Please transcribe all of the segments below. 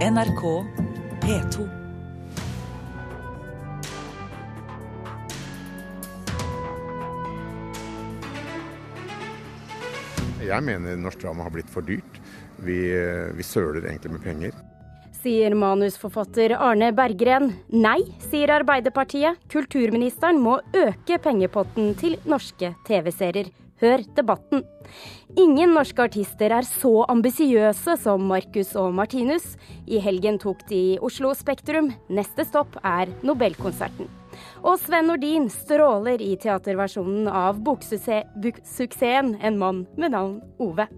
NRK P2. Jeg mener norsk drama har blitt for dyrt. Vi, vi søler egentlig med penger. Sier manusforfatter Arne Berggren. Nei, sier Arbeiderpartiet. Kulturministeren må øke pengepotten til norske TV-serier. Hør debatten. Ingen norske artister er så ambisiøse som Marcus og Martinus. I helgen tok de Oslo Spektrum. Neste stopp er Nobelkonserten. Og Sven Nordin stråler i teaterversjonen av boksuksessen 'En mann med navn Ove'.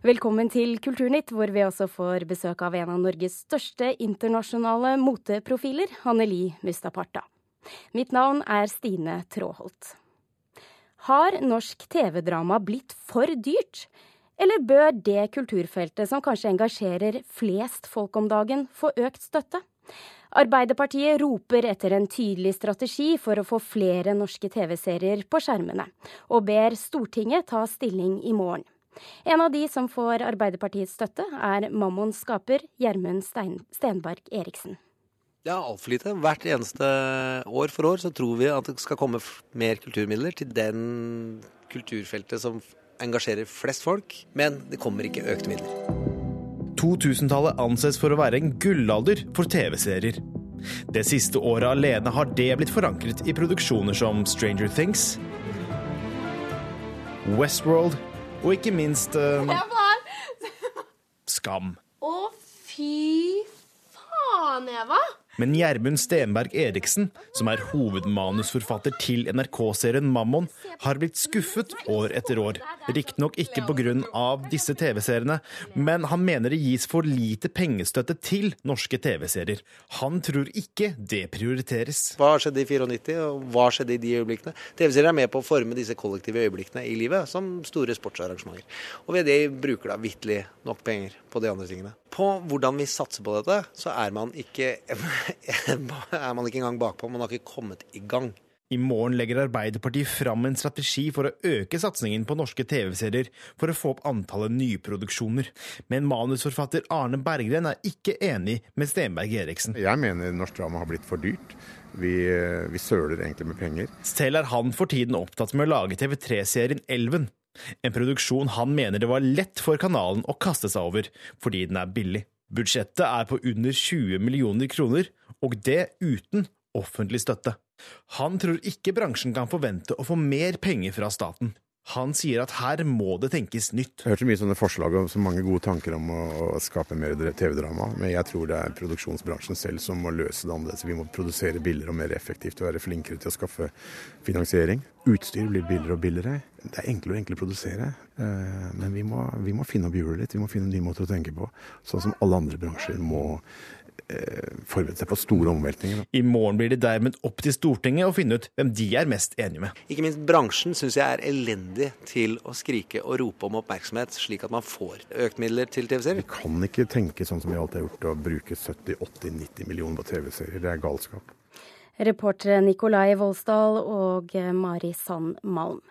Velkommen til Kulturnytt, hvor vi også får besøk av en av Norges største internasjonale moteprofiler, Hanneli Mustaparta. Mitt navn er Stine Tråholt. Har norsk TV-drama blitt for dyrt? Eller bør det kulturfeltet som kanskje engasjerer flest folk om dagen, få økt støtte? Arbeiderpartiet roper etter en tydelig strategi for å få flere norske TV-serier på skjermene, og ber Stortinget ta stilling i morgen. En av de som får Arbeiderpartiets støtte, er Mammons skaper Gjermund Stenberg Eriksen. Ja, altfor lite. Hvert eneste år for år så tror vi at det skal komme mer kulturmidler til den kulturfeltet som engasjerer flest folk, men det kommer ikke økte midler. 2000-tallet anses for å være en gullalder for TV-serier. Det siste året alene har det blitt forankret i produksjoner som Stranger Things, Westworld og ikke minst uh, Skam. Å, fy faen, Eva! Men Gjermund Stenberg Eriksen, som er hovedmanusforfatter til NRK-serien Mammon, har blitt skuffet år etter år. Riktignok ikke pga. disse TV-seriene, men han mener det gis for lite pengestøtte til norske TV-serier. Han tror ikke det prioriteres. Hva skjedde i 94, og hva skjedde i de øyeblikkene? TV-serier er med på å forme disse kollektive øyeblikkene i livet, som store sportsarrangementer. Og ved det bruker da vitterlig nok penger på de andre tingene. På hvordan vi satser på dette, så er man ikke er man ikke engang bakpå. Man har ikke kommet i gang. I morgen legger Arbeiderpartiet fram en strategi for å øke satsingen på norske TV-serier for å få opp antallet nyproduksjoner. Men manusforfatter Arne Berggren er ikke enig med Stenberg Eriksen. Jeg mener norsk drama har blitt for dyrt. Vi, vi søler egentlig med penger. Selv er han for tiden opptatt med å lage TV3-serien Elven. En produksjon han mener det var lett for kanalen å kaste seg over, fordi den er billig. Budsjettet er på under 20 millioner kroner, og det uten offentlig støtte. Han tror ikke bransjen kan forvente å få mer penger fra staten. Han sier at her må det tenkes nytt. Jeg hørte mye sånne forslag og så mange gode tanker om å skape mer TV-drama, men jeg tror det er produksjonsbransjen selv som må løse det annerledes. Vi må produsere billigere og mer effektivt og være flinkere til å skaffe finansiering. Utstyr blir billigere og billigere. Det er enklere og enklere å produsere, eh, men vi må, vi må finne opp hjulet litt. Vi må finne nye måter å tenke på, sånn som alle andre bransjer må Eh, forberede seg på store omveltninger. I morgen blir det dermed opp til Stortinget å finne ut hvem de er mest enige med. Ikke minst bransjen syns jeg er elendig til å skrike og rope om oppmerksomhet, slik at man får økt midler til TV-serier. Vi kan ikke tenke sånn som vi alltid har gjort, å bruke 70-80-90 millioner på TV-serier. Det er galskap. Reportere Nikolai Volsdal og Mari Sand Malm.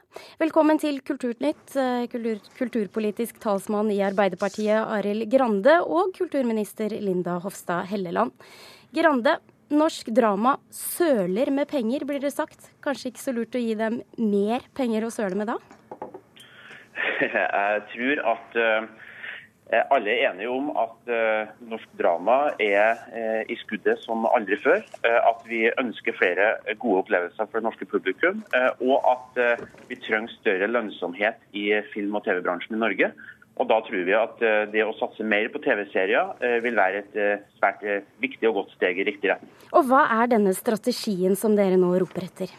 Velkommen til Kulturnytt, eh, kultur, kulturpolitisk talsmann i Arbeiderpartiet Arild Grande og kulturminister Linda Hofstad Helleland. Grande, norsk drama søler med penger, blir det sagt. Kanskje ikke så lurt å gi dem mer penger å søle med da? Jeg tror at Eh, alle er enige om at uh, norsk drama er uh, i skuddet som aldri før. At vi ønsker flere gode opplevelser for det norske publikum. og at vi trenger større lønnsomhet i film- og TV-bransjen i Norge. Og Da tror vi at det å satse mer på TV-serier vil være et svært viktig og godt steg i riktig retning. Og Hva er denne strategien som dere nå roper etter?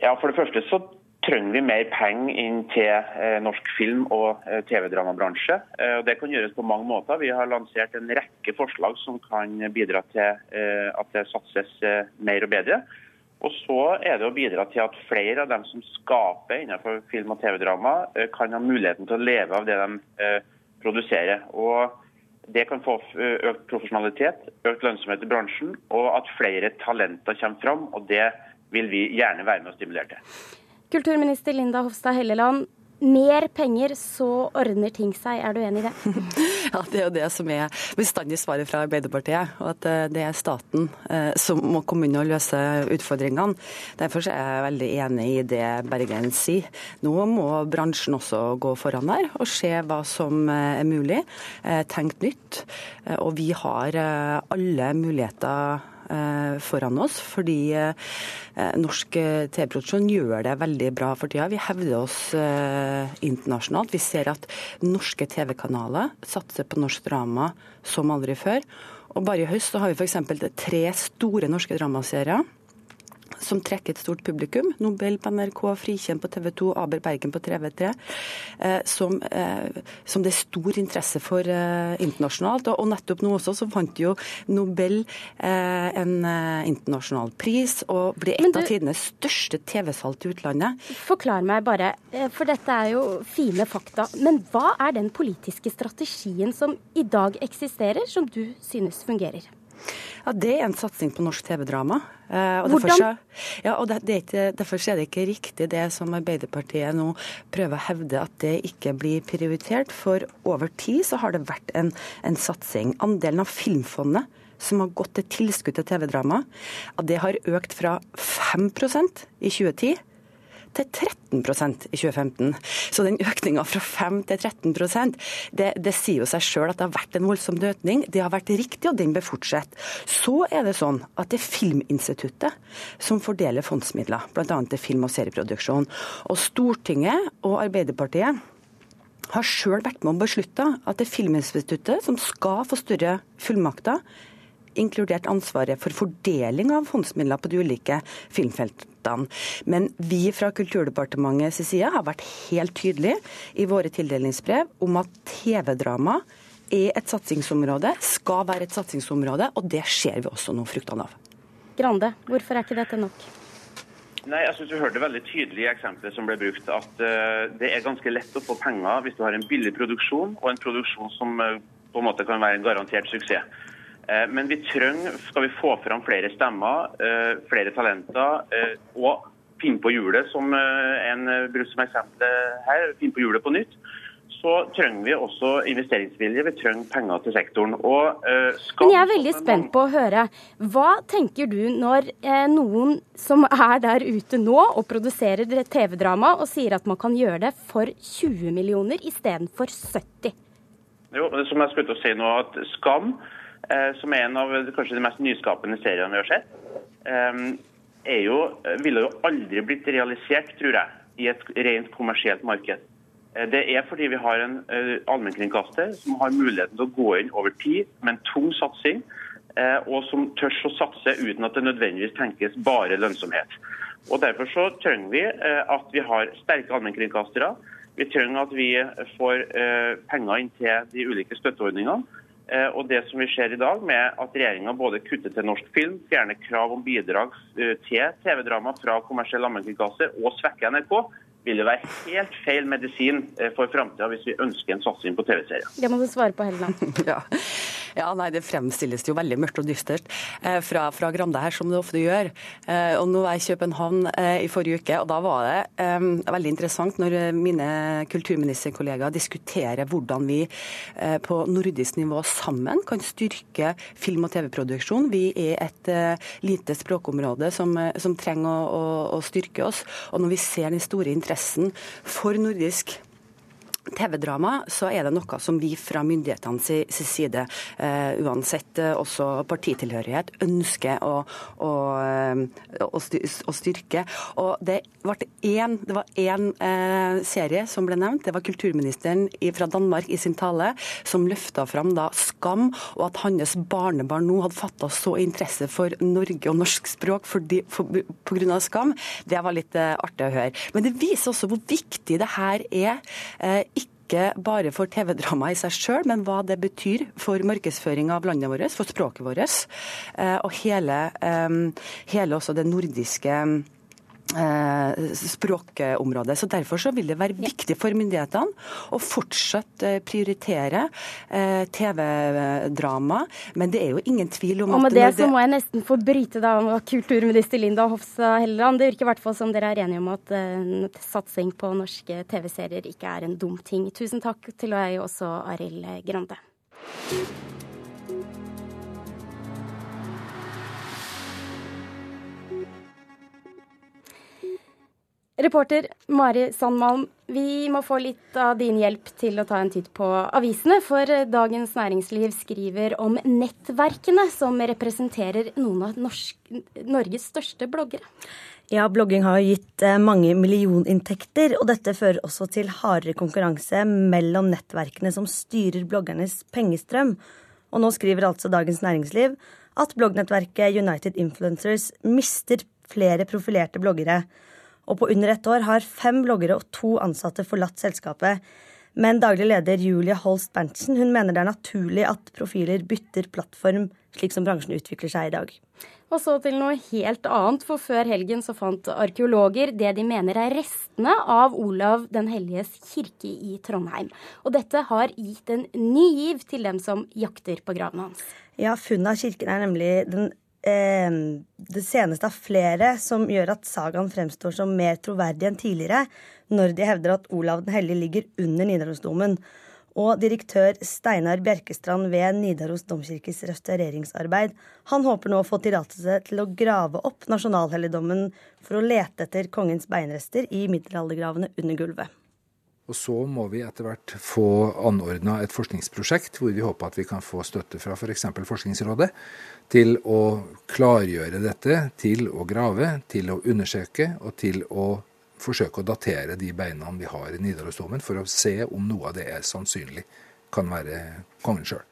Ja, For det første så trenger vi mer penger inn til eh, norsk film- og eh, TV-dramabransje. Eh, det kan gjøres på mange måter. Vi har lansert en rekke forslag som kan bidra til at det satses mer og bedre. Og så er det å bidra til at flere av dem som skaper innenfor film og TV-drama, kan ha muligheten til å leve av det de produserer. Og Det kan få økt profesjonalitet, økt lønnsomhet i bransjen, og at flere talenter kommer fram. og Det vil vi gjerne være med å stimulere til. Kulturminister Linda Hofstad Helleland, mer penger, så ordner ting seg. Er du enig i det? ja, det er jo det som er bestandig svaret fra Arbeiderpartiet. Og at eh, det er staten eh, som må komme inn og løse utfordringene. Derfor er jeg veldig enig i det Bergen sier. Nå må bransjen også gå foran der og se hva som eh, er mulig. tenkt tenk nytt. Og vi har alle muligheter foran oss, fordi eh, norsk eh, TV-produksjon gjør det veldig bra for tida. Vi hevder oss internasjonalt. Vi ser at norske TV-kanaler satser på norsk drama som aldri før. Og bare i høst har vi f.eks. tre store norske dramaserier som trekker et stort publikum. Nobel på NRK, Frikjent på TV 2, Aber Bergen på TV3. Eh, som, eh, som, det er stor interesse for eh, internasjonalt. Og, nettopp nå også så vant jo Nobel eh, en internasjonal pris, og ble et du, av tidenes største TV-salg til utlandet. Forklar meg bare, for dette er jo fine fakta. Men hva er den politiske strategien som i dag eksisterer, som du synes fungerer? Ja, Det er en satsing på norsk TV-drama. Eh, Hvordan? Ja, og det, det er ikke, Derfor er det ikke riktig det som Arbeiderpartiet nå prøver å hevde, at det ikke blir prioritert. For over tid så har det vært en, en satsing. Andelen av Filmfondet som har gått til tilskudd til TV-drama, det har økt fra 5% i 2010 til 13% i 2015. Så den økninga fra 5 til 13 det, det sier jo seg sjøl at det har vært en voldsom økning. Det har vært riktig, og den bør fortsette. Så er det sånn at det er Filminstituttet som fordeler fondsmidler, bl.a. til film- og serieproduksjon. Og Stortinget og Arbeiderpartiet har sjøl vært med og beslutta at det er Filminstituttet som skal få større fullmakter inkludert ansvaret for fordeling av fondsmidler på de ulike filmfeltene. Men vi fra Kulturdepartementets side har vært helt tydelige i våre tildelingsbrev om at TV-drama er et satsingsområde, skal være et satsingsområde, og det ser vi også nå fruktene av. Grande, hvorfor er ikke dette nok? Nei, jeg synes Du hørte veldig tydelig i eksempelet som ble brukt, at uh, det er ganske lett å få penger hvis du har en billig produksjon og en produksjon som uh, på en måte kan være en garantert suksess. Eh, men vi trenger, skal vi få fram flere stemmer, eh, flere talenter, eh, og finne på hjulet, som en bruker som eksempel her, finne på hjulet på nytt, så trenger vi også investeringsvilje. Vi trenger penger til sektoren. Og, Men jeg er veldig spent på å høre. Hva tenker du når noen som er der ute nå og produserer TV-drama, og sier at man kan gjøre det for 20 millioner istedenfor 70? Jo, som jeg skulle si nå, at Skam som er en av kanskje de mest nyskapende seriene vi har sett, eh, er jo, ville jo aldri blitt realisert, tror jeg, i et rent kommersielt marked. Eh, det er fordi vi har en allmennkringkaster som har muligheten til å gå inn over tid med en tung satsing, og som tør å satse uten at det nødvendigvis tenkes bare lønnsomhet. Og Derfor så trenger vi at vi har sterke allmennkringkastere. Vi trenger at vi får penger inn til de ulike støtteordningene. Eh, og det som vi ser i dag, med at regjeringa både kutter til norsk film, fjerner krav om bidrag eh, til TV-drama fra kommersielle allmennkringkaster og svekker NRK, vil jo være helt feil medisin eh, for framtida hvis vi ønsker en satsing på TV-serier. Det må du svare på, Helleland. ja. Ja, nei, Det fremstilles jo veldig mørkt og dystert eh, fra, fra, Grande her, som det ofte gjør. Eh, og Nå var jeg i København eh, i forrige uke, og da var det eh, veldig interessant når mine kulturministerkollegaer diskuterer hvordan vi eh, på nordisk nivå sammen kan styrke film- og TV-produksjon. Vi er et eh, lite språkområde som, som trenger å, å, å styrke oss. Og når vi ser den store interessen for nordisk TV-drama, så er det noe som vi fra myndighetenes side, uh, uansett uh, også partitilhørighet, ønsker å, å, uh, å styrke. Og det, en, det var én serie som ble nevnt. Det var kulturministeren fra Danmark i sin tale som løfta fram da skam, og at hans barnebarn nå hadde fatta så interesse for Norge og norsk språk pga. skam. Det var litt artig å høre. Men det viser også hvor viktig det her er ikke bare for TV-drama i seg sjøl, men hva det betyr for markedsføring av landet vårt, for språket vårt, eh, og hele, eh, hele også det nordiske språkområdet. Så Derfor så vil det være viktig for myndighetene å fortsatt eh, prioritere eh, TV-drama. Men det er jo ingen tvil om at Og med det, det så må jeg nesten få bryte da med kulturminister Linda Hofstad Helleland. Det virker i hvert fall som dere er enige om at uh, satsing på norske TV-serier ikke er en dum ting. Tusen takk til deg også, Arild Grande. Reporter Mari Sandmalm, vi må få litt av din hjelp til å ta en titt på avisene. For Dagens Næringsliv skriver om nettverkene som representerer noen av norsk, Norges største bloggere. Ja, blogging har gitt eh, mange millioninntekter, og dette fører også til hardere konkurranse mellom nettverkene som styrer bloggernes pengestrøm. Og nå skriver altså Dagens Næringsliv at bloggnettverket United Influencers mister flere profilerte bloggere og på under ett år har fem bloggere og to ansatte forlatt selskapet. Men daglig leder Julie Holst Berntsen hun mener det er naturlig at profiler bytter plattform, slik som bransjen utvikler seg i dag. Og så til noe helt annet, for før helgen så fant arkeologer det de mener er restene av Olav den helliges kirke i Trondheim. Og dette har gitt en ny giv til dem som jakter på graven hans. Ja, funnet av kirken er nemlig den eh, det seneste av flere som gjør at sagaen fremstår som mer troverdig enn tidligere, når de hevder at Olav den hellige ligger under Nidarosdomen. Og direktør Steinar Bjerkestrand ved Nidaros domkirkes restaureringsarbeid, han håper nå å få tillatelse til å grave opp nasjonalhelligdommen for å lete etter kongens beinrester i middelaldergravene under gulvet. Og så må vi etter hvert få anordna et forskningsprosjekt hvor vi håper at vi kan få støtte fra f.eks. For Forskningsrådet til å klargjøre dette, til å grave, til å undersøke og til å forsøke å datere de beina vi har i Nidarosdomen, for å se om noe av det er sannsynlig kan være kongen sjøl.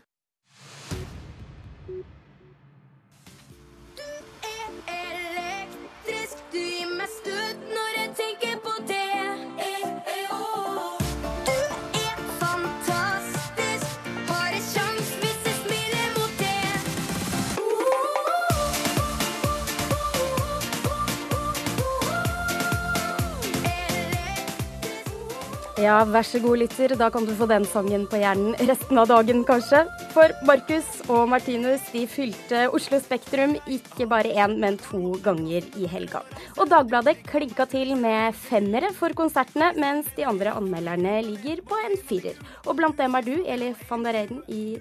Ja, vær så god, lytter. Da kan du få den sangen på hjernen resten av dagen, kanskje. For Markus og Martinus de fylte Oslo Spektrum ikke bare én, men to ganger i helga. Og Dagbladet klinka til med femmere for konsertene, mens de andre anmelderne ligger på en firer. Og blant dem er du, Eli van der Eiden i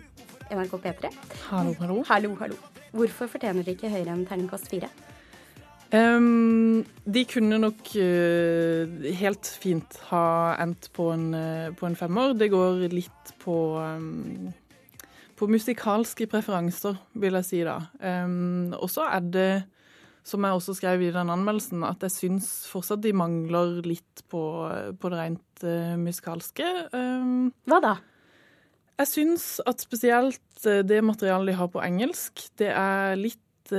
NRK P3. Hallo, hallo. Hallo, hallo. Hvorfor fortjener de ikke høyere enn terningkast fire? Um, de kunne nok uh, helt fint ha endt på en, uh, på en, femmer. Det går litt på um, på musikalske preferanser, vil jeg si da. Um, og så er det, som jeg også skrev i den anmeldelsen, at jeg syns fortsatt de mangler litt på, på det rent uh, musikalske. Hva da? Jeg syns at spesielt det materialet de har på engelsk, det er litt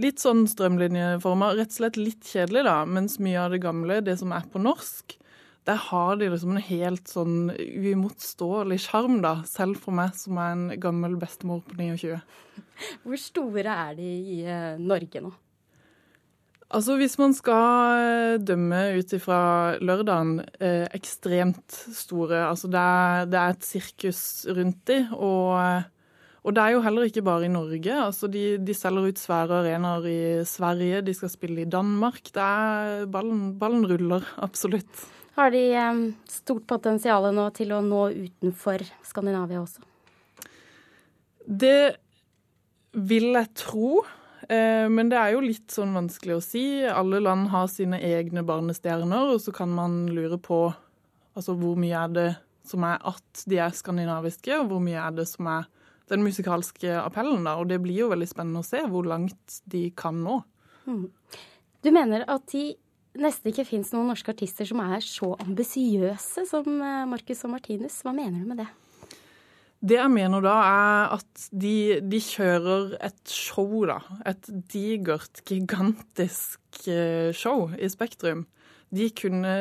Litt sånn strømlinjeforma. Rett og slett litt kjedelig, da. Mens mye av det gamle, det som er på norsk, der har de liksom en helt sånn uimotståelig sjarm, da. Selv for meg som er en gammel bestemor på 29. Hvor store er de i uh, Norge nå? Altså Hvis man skal eh, dømme ut ifra lørdagen, eh, ekstremt store. Altså det er, det er et sirkus rundt de, og eh, og det er jo heller ikke bare i Norge. Altså de, de selger ut svære arenaer i Sverige, de skal spille i Danmark. Det er, ballen, ballen ruller, absolutt. Har de um, stort potensial nå til å nå utenfor Skandinavia også? Det vil jeg tro. Eh, men det er jo litt sånn vanskelig å si. Alle land har sine egne barnestjerner, og så kan man lure på altså, hvor mye er det som er at de er skandinaviske, og hvor mye er det som er den musikalske appellen. Da, og det blir jo veldig spennende å se hvor langt de kan nå. Mm. Du mener at de nesten ikke fins noen norske artister som er så ambisiøse som eh, Marcus og Martinus. Hva mener du med det? Det jeg mener da, er at de, de kjører et show, da. Et digert, gigantisk eh, show i Spektrum. De kunne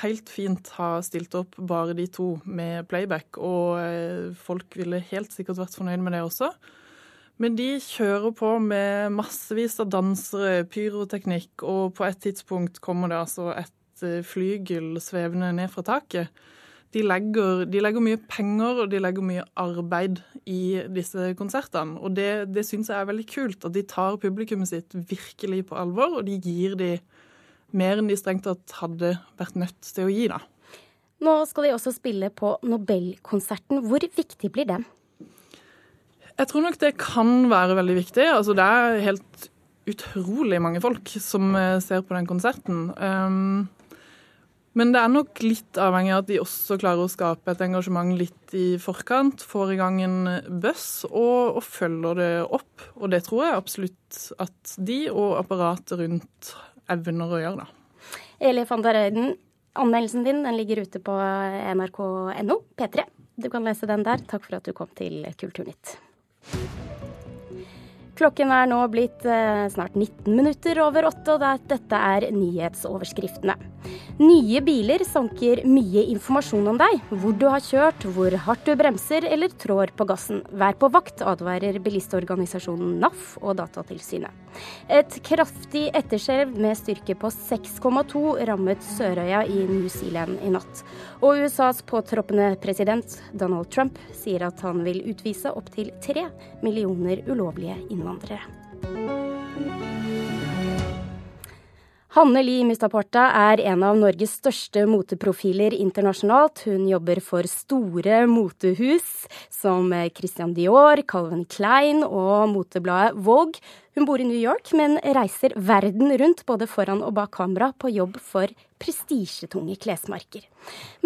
helt fint ha stilt opp bare de to med playback, og eh, folk ville helt sikkert vært fornøyd med det også. Men de kjører på med massevis av dansere, pyroteknikk, og på et tidspunkt kommer det altså et eh, flygel svevende ned fra taket. De legger, de legger mye penger og de legger mye arbeid i disse konsertene. Og det, det syns jeg er veldig kult, at de tar publikummet sitt virkelig på alvor, og de gir de mer enn de strengt tatt hadde vært nødt til å gi, da. Nå skal de også spille på Nobelkonserten. Hvor viktig blir den? Jeg tror nok det kan være veldig viktig. Altså, det er helt utrolig mange folk som eh, ser på den konserten. Um, men det er nok litt avhengig av at de også klarer å skape et engasjement litt i forkant. Får i gang en buzz og, og, følger det opp. Og det tror jeg absolutt at de og apparatet rundt evner å gjøre, da. Eli van der Øyden, anmeldelsen din den ligger ute på nrk.no P3. Du kan lese den der. Takk for at du kom til Kulturnytt. Klokken er nå blitt eh, snart 19 minutter over åtte, og dette er nyhetsoverskriftene. Nye biler sanker mye informasjon om deg. Hvor du har kjørt, hvor hardt du bremser eller trår på gassen. Vær på vakt, advarer bilistorganisasjonen NAF og Datatilsynet. Et kraftig etterskjelv med styrke på 6,2 rammet Sørøya i New Zealand i natt. Og USAs påtroppende president Donald Trump sier at han vil utvise opptil tre millioner ulovlige innvandrere. Hanne Li Mustaporta er en av Norges største moteprofiler internasjonalt. Hun jobber for store motehus som Christian Dior, Calvin Klein og motebladet Vogue. Hun bor i New York, men reiser verden rundt både foran og bak kamera på jobb for prestisjetunge klesmarker.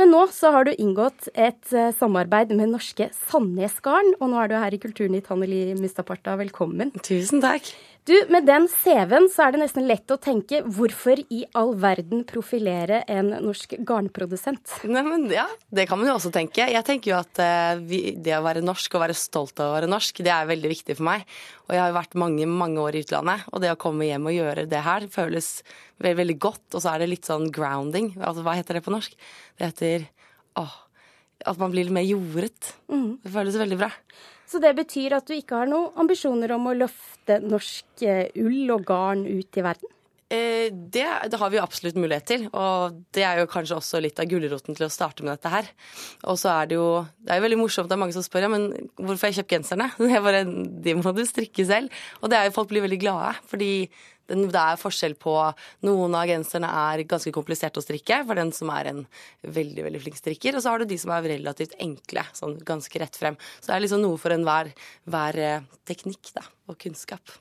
Men nå så har du inngått et eh, samarbeid med norske Sandnesgarden, og nå er du her i Kulturnytt, Hanneli Mustaparta. Velkommen. Tusen takk. Du, Med den CV-en så er det nesten lett å tenke hvorfor i all verden profilere en norsk garnprodusent? Nei, men ja, Det kan man jo også tenke. Jeg tenker jo at uh, vi, det å være norsk og være stolt av å være norsk, det er veldig viktig for meg. Og jeg har jo vært mange, mange år i utlandet, og det å komme hjem og gjøre det her føles veldig, veldig godt. Og så er det litt sånn grounding. Altså, hva heter det på norsk? Det heter åh, at man blir litt mer jordet. Mm. Det føles veldig bra. Så det betyr at du ikke har noen ambisjoner om å løfte norsk eh, ull og garn ut i verden? Eh, det, det, har vi jo absolutt mulighet til, og det er jo kanskje også litt av gulroten til å starte med dette her. Og så er det jo Det er jo veldig morsomt, det er mange som spør ja, men hvorfor har jeg kjøpt genserne. Jeg bare, De må du strikke selv. Og det er jo folk blir veldig glade, fordi det er forskjell på Noen av genserne er ganske kompliserte å strikke for den som er en veldig veldig flink strikker. Og så har du de som er relativt enkle, sånn ganske rett frem. Så det er liksom noe for enhver hver eh, teknikk da, og kunnskap.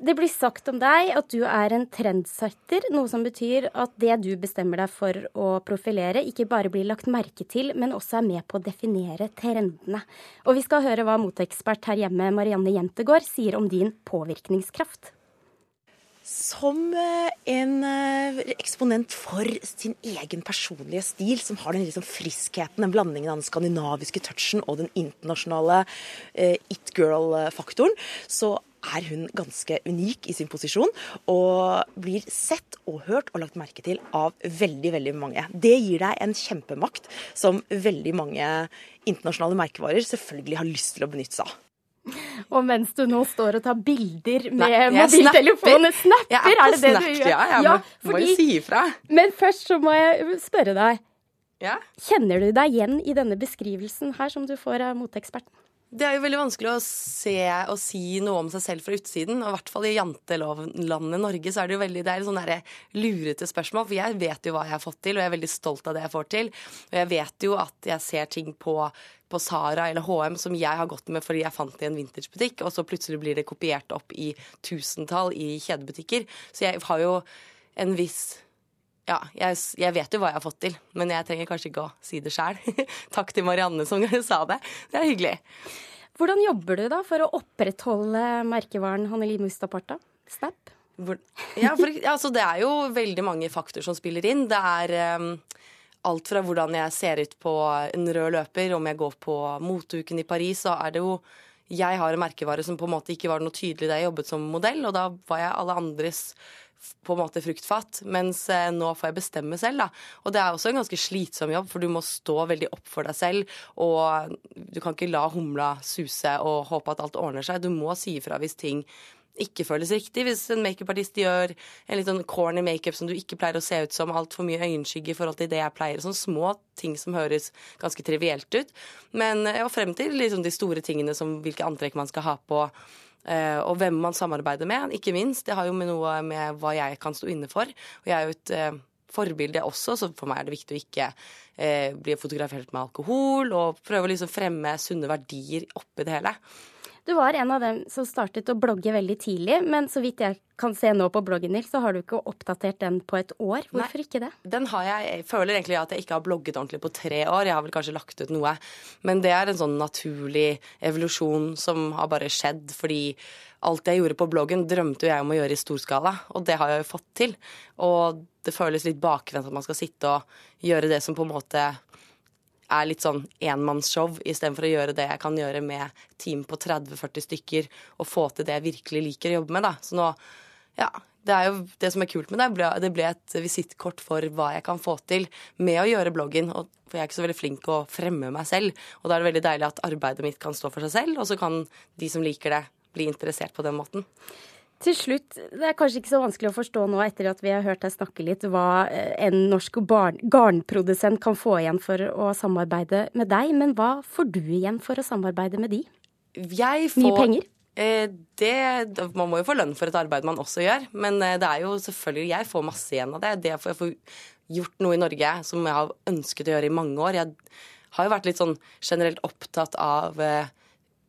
Det blir sagt om deg at du er en trendsetter, noe som betyr at det du bestemmer deg for å profilere, ikke bare blir lagt merke til, men også er med på å definere trendene. Og vi skal høre hva moteekspert her hjemme Marianne Jentegård sier om din påvirkningskraft. Som eh, en eh, eksponent for sin egen personlige stil, som har den liksom friskheten, den blandingen av den skandinaviske touchen og den internasjonale uh, it girl-faktoren, så er hun ganske unik i sin posisjon, og blir sett og hørt og lagt merke til av veldig, veldig mange. Det gir deg en kjempemakt som veldig mange internasjonale merkevarer selvfølgelig har lyst til å benytte seg av. Og mens du nå står og tar bilder med mobiltelefonen Snapper! Jeg er, er det det du gjør? Ja, jeg ja, må, fordi, må jo si ifra. Men først så må jeg spørre deg. Ja? Kjenner du deg igjen i denne beskrivelsen her som du får av moteeksperten? Det er jo veldig vanskelig å se og si noe om seg selv fra utsiden. Og i hvert fall i jantelovlandet Norge så er det jo veldig, det er sånn lurete spørsmål. For jeg vet jo hva jeg har fått til, og jeg er veldig stolt av det jeg får til. Og jeg vet jo at jeg ser ting på, på Sara eller HM som jeg har gått med fordi jeg fant det i en vintagebutikk, og så plutselig blir det kopiert opp i tusentall i kjedebutikker. Så jeg har jo en viss ja, jeg, jeg, vet jo hva jeg har fått til, men jeg trenger kanskje ikke å si det sjæl. Takk til Marianne som sa det. Det er hyggelig. Hvordan jobber du da for å opprettholde merkevaren Hanneli Mustaparta? Snap? Ja, for, altså, det er jo veldig mange faktorer som spiller inn. Det er um, alt fra hvordan jeg ser ut på en rød løper, om jeg går på moteuken i Paris, så er det jo jeg har en merkevare som på en måte ikke var noe tydelig da jeg jobbet som modell, og da var jeg alle andres på en måte fruktfat, mens eh, nå får jeg bestemme selv. da. Og det er også en ganske slitsom jobb, for du må stå veldig opp for deg selv. Og du kan ikke la humla suse og håpe at alt ordner seg. Du må si ifra hvis ting ikke føles riktig. Hvis en makeupartist gjør en litt sånn corny makeup som du ikke pleier å se ut som, altfor mye øyenskygge i forhold til det jeg pleier. Sånne små ting som høres ganske trivielt ut. Men eh, og frem til liksom de store tingene som hvilke antrekk man skal ha på. Uh, og hvem man samarbeider med, ikke minst. Det har jo med noe med hva jeg kan stå inne for. Og jeg er jo et uh, forbilde også, så for meg er det viktig å ikke uh, bli fotografert med alkohol, og prøve å liksom fremme sunne verdier oppi det hele. Du var en av dem som startet å blogge veldig tidlig, men så vidt jeg kan se nå på bloggen din, så har du ikke oppdatert den på et år. Hvorfor Nei, ikke det? Den har jeg, jeg føler egentlig at jeg ikke har blogget ordentlig på tre år. Jeg har vel kanskje lagt ut noe. Men det er en sånn naturlig evolusjon som har bare skjedd fordi alt jeg gjorde på bloggen, drømte jeg om å gjøre i storskala, og det har jeg jo fått til. Og det føles litt bakvendt at man skal sitte og gjøre det som på en måte er litt sånn enmannsshow, istedenfor å gjøre det jeg kan gjøre med team på 30-40 stykker, og få til det jeg virkelig liker å jobbe med. da. Så nå, ja, det er jo det som er kult med det. Det ble et visittkort for hva jeg kan få til med å gjøre bloggen. Og, for jeg er ikke så veldig flink å fremme meg selv. Og da er det veldig deilig at arbeidet mitt kan stå for seg selv, og så kan de som liker det, bli interessert på den måten. Til slutt, det er kanskje ikke så vanskelig å forstå nå etter at vi har hørt deg snakke litt, hva eh, en norsk garnprodusent kan få igjen for å samarbeide med deg. Men hva får du igjen for å samarbeide med de? Jeg får, Mye penger? Eh, det, man må jo få lønn for et arbeid man også gjør. Men eh, det er jo selvfølgelig Jeg får masse igjen av det. Det får jeg får gjort noe i Norge som jeg har ønsket å gjøre i mange år. Jeg har jo vært litt sånn generelt opptatt av eh,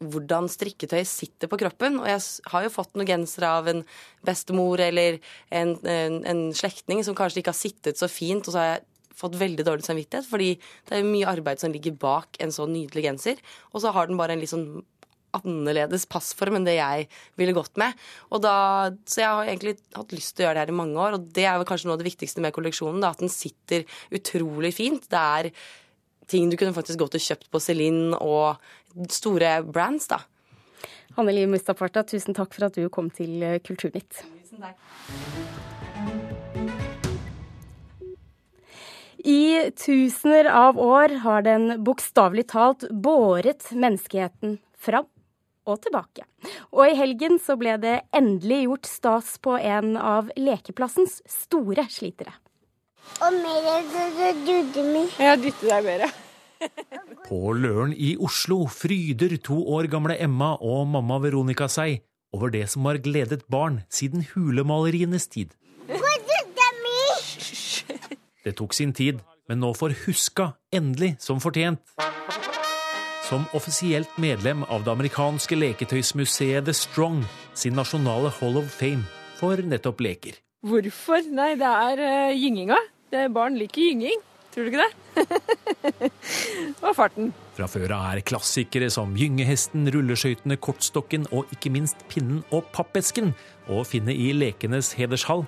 hvordan strikketøy sitter på kroppen. Og jeg har jo fått noen gensere av en bestemor eller en, en, en slektning som kanskje ikke har sittet så fint, og så har jeg fått veldig dårlig samvittighet, fordi det er mye arbeid som ligger bak en så nydelig genser. Og så har den bare en litt sånn annerledes passform enn det jeg ville gått med. Da, så jeg har egentlig hatt lyst til å gjøre det her i mange år, og det er kanskje noe av det viktigste med kolleksjonen. Da, at den sitter utrolig fint. Det er ting du kunne faktisk gått og kjøpt på Celine og store brands, da. Hanne Liv Mustafarta, tusen takk for at du kom til eh, Kulturnytt. Tusen takk. I tusener av år har den bokstavelig talt båret menneskeheten fram og tilbake. Og i helgen så ble det endelig gjort stas på en av lekeplassens store slitere. Og mer dudde mi. Ja, dytte deg mer. På Løren i Oslo fryder to år gamle Emma og mamma Veronica seg over det som har gledet barn siden hulemalerienes tid. Det tok sin tid, men nå får Huska endelig som fortjent. Som offisielt medlem av det amerikanske leketøysmuseet The Strong sin nasjonale Hall of Fame for nettopp leker. Hvorfor? Nei, det er uh, gynginga. Det barn liker gynging. Tror du ikke det? Og farten. Fra før av er klassikere som Gyngehesten, Rulleskøytene, Kortstokken og ikke minst Pinnen og Pappesken å finne i Lekenes hedershall.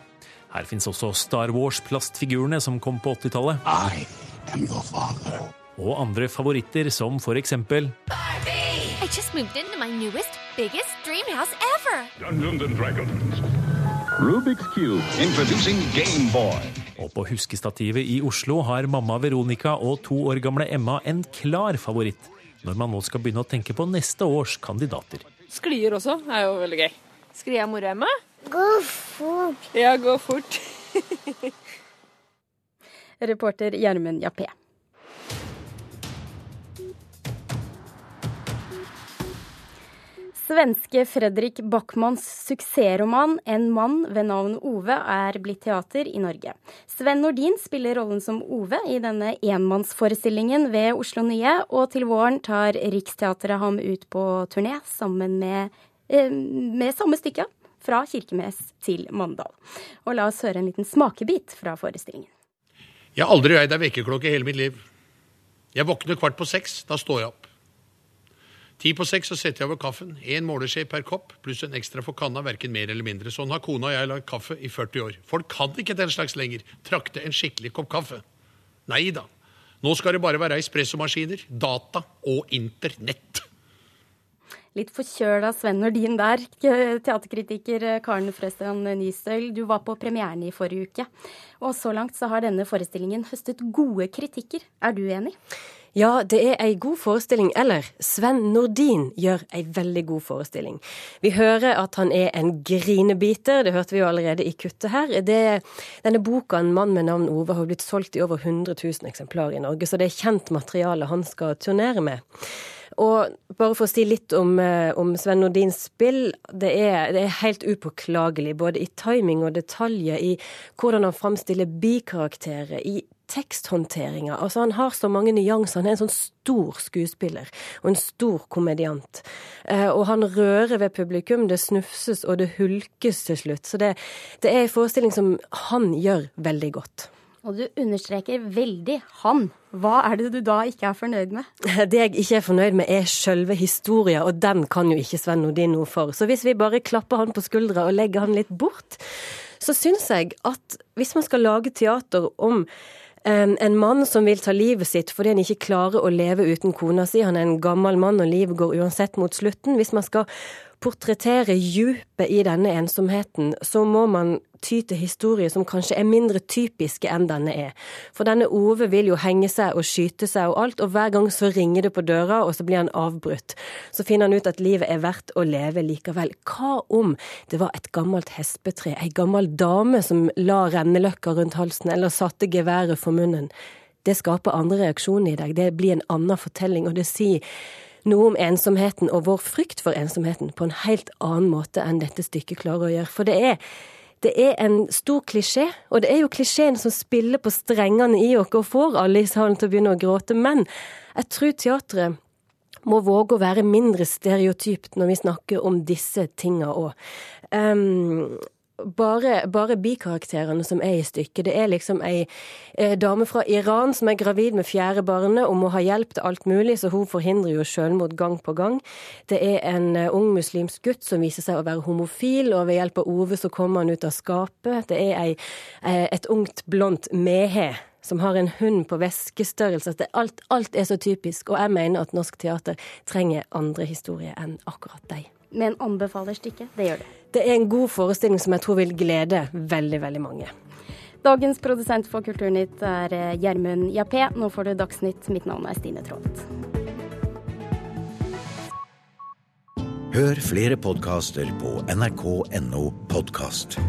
Her fins også Star Wars-plastfigurene som kom på 80-tallet. Og andre favoritter som for eksempel I just moved into my newest, biggest dreamhouse ever. Dungeons and Dragons. Rubik's Cube, introducing Gameboy. Og på huskestativet i Oslo har mamma Veronica og to år gamle Emma en klar favoritt når man nå skal begynne å tenke på neste års kandidater. Sklier også er jo veldig gøy. Sklia mor Emma? Gå fort. Ja, gå fort. Reporter Gjermund Jappé. Svenske Fredrik Backmans suksessroman 'En mann ved navn Ove' er blitt teater i Norge. Sven Nordin spiller rollen som Ove i denne enmannsforestillingen ved Oslo Nye, og til våren tar Riksteatret ham ut på turné sammen med, eh, med samme stykke, fra Kirkenes til Mandal. Og la oss høre en liten smakebit fra forestillingen. Jeg har aldri eid ei vekkerklokke i hele mitt liv. Jeg våkner kvart på seks. Da står jeg opp. Ti på seks så setter jeg over kaffen. Én måleskje per kopp pluss en ekstra for kanna, verken mer eller mindre. Sånn har kona og jeg lagd kaffe i 40 år. Folk kan ikke den slags lenger. Trakte en skikkelig kopp kaffe. Nei da. Nå skal det bare være espressomaskiner, data og internett. Litt forkjøla Sven Nordin der. Teaterkritiker eh, Karen Frøstrand Nystøl, du var på premieren i forrige uke. Og så langt så har denne forestillingen høstet gode kritikker. Er du enig? Ja, det er ei god forestilling. Eller Sven Nordin gjør ei veldig god forestilling. Vi hører at han er en grinebiter, det hørte vi jo allerede i kuttet her. Det, denne boka, 'En mann med navn Ove', har blitt solgt i over 100 000 eksemplarer i Norge, så det er kjent materiale han skal turnere med. Og bare for å si litt om, eh, om Sven Nordins spill. Det er, det er, helt upåklagelig, både i timing og detaljer, i hvordan han framstiller bikarakterer, i teksthåndteringa. Altså, han har så mange nyanser. Han er en sånn stor skuespiller og en stor komediant. Eh, og han rører ved publikum. Det snufses og det hulkes til slutt. Så det, det er en forestilling som han gjør veldig godt. Og du understreker veldig han. Hva er det du da ikke er fornøyd med? Det jeg ikke er fornøyd med, er selve historia, og den kan jo ikke Sven Nordin noe for. Så hvis vi bare klapper han på skuldra og legger han litt bort, så syns jeg at hvis man skal lage teater om en mann som vil ta livet sitt fordi han ikke klarer å leve uten kona si. Han er en gammel mann, og livet går uansett mot slutten. Hvis man skal portrettere djupet i denne ensomheten, så må man ty til historier som kanskje er mindre typiske enn denne er. For denne Ove vil jo henge seg og skyte seg og alt, og hver gang så ringer det på døra, og så blir han avbrutt. Så finner han ut at livet er verdt å leve likevel. Hva om det var et gammelt hespetre, ei gammel dame som la renneløkka rundt halsen, eller satte geværet for munnen? Det skaper andre reaksjoner i deg, det blir en annen fortelling, og det sier noe om ensomheten og vår frykt for ensomheten på en helt annen måte enn dette stykket klarer å gjøre. For det er det er en stor klisjé, og det er jo klisjeen som spiller på strengene i oss og får alle i salen til å begynne å gråte. Men jeg tror teatret må våge å være mindre stereotypt når vi snakker om disse tinga òg. Bare, bare, bikarakterene som er i stykket. Det er liksom ei eh, dame fra Iran som er gravid med fjerde barnet og må ha hjelp til alt mulig, så hun forhindrer jo selvmord gang på gang. Det er en eh, ung muslimsk gutt som viser seg å være homofil, og ved hjelp av Ove så kommer han ut av skapet. Det er ei, eh, et ungt, blondt mehe som har en hund på veskestørrelse. Alt, alt er så typisk, og jeg mener at norsk teater trenger andre historier enn akkurat deg. Men anbefaler stykket? Det gjør det. Det er en god forestilling som jeg tror vil glede veldig, veldig mange. Dagens produsent for Kulturnytt er eh, Gjermund Jappé. Nå får du Dagsnytt. Mitt navn er Stine Traalt. Hør flere podkaster på nrk.no podkast.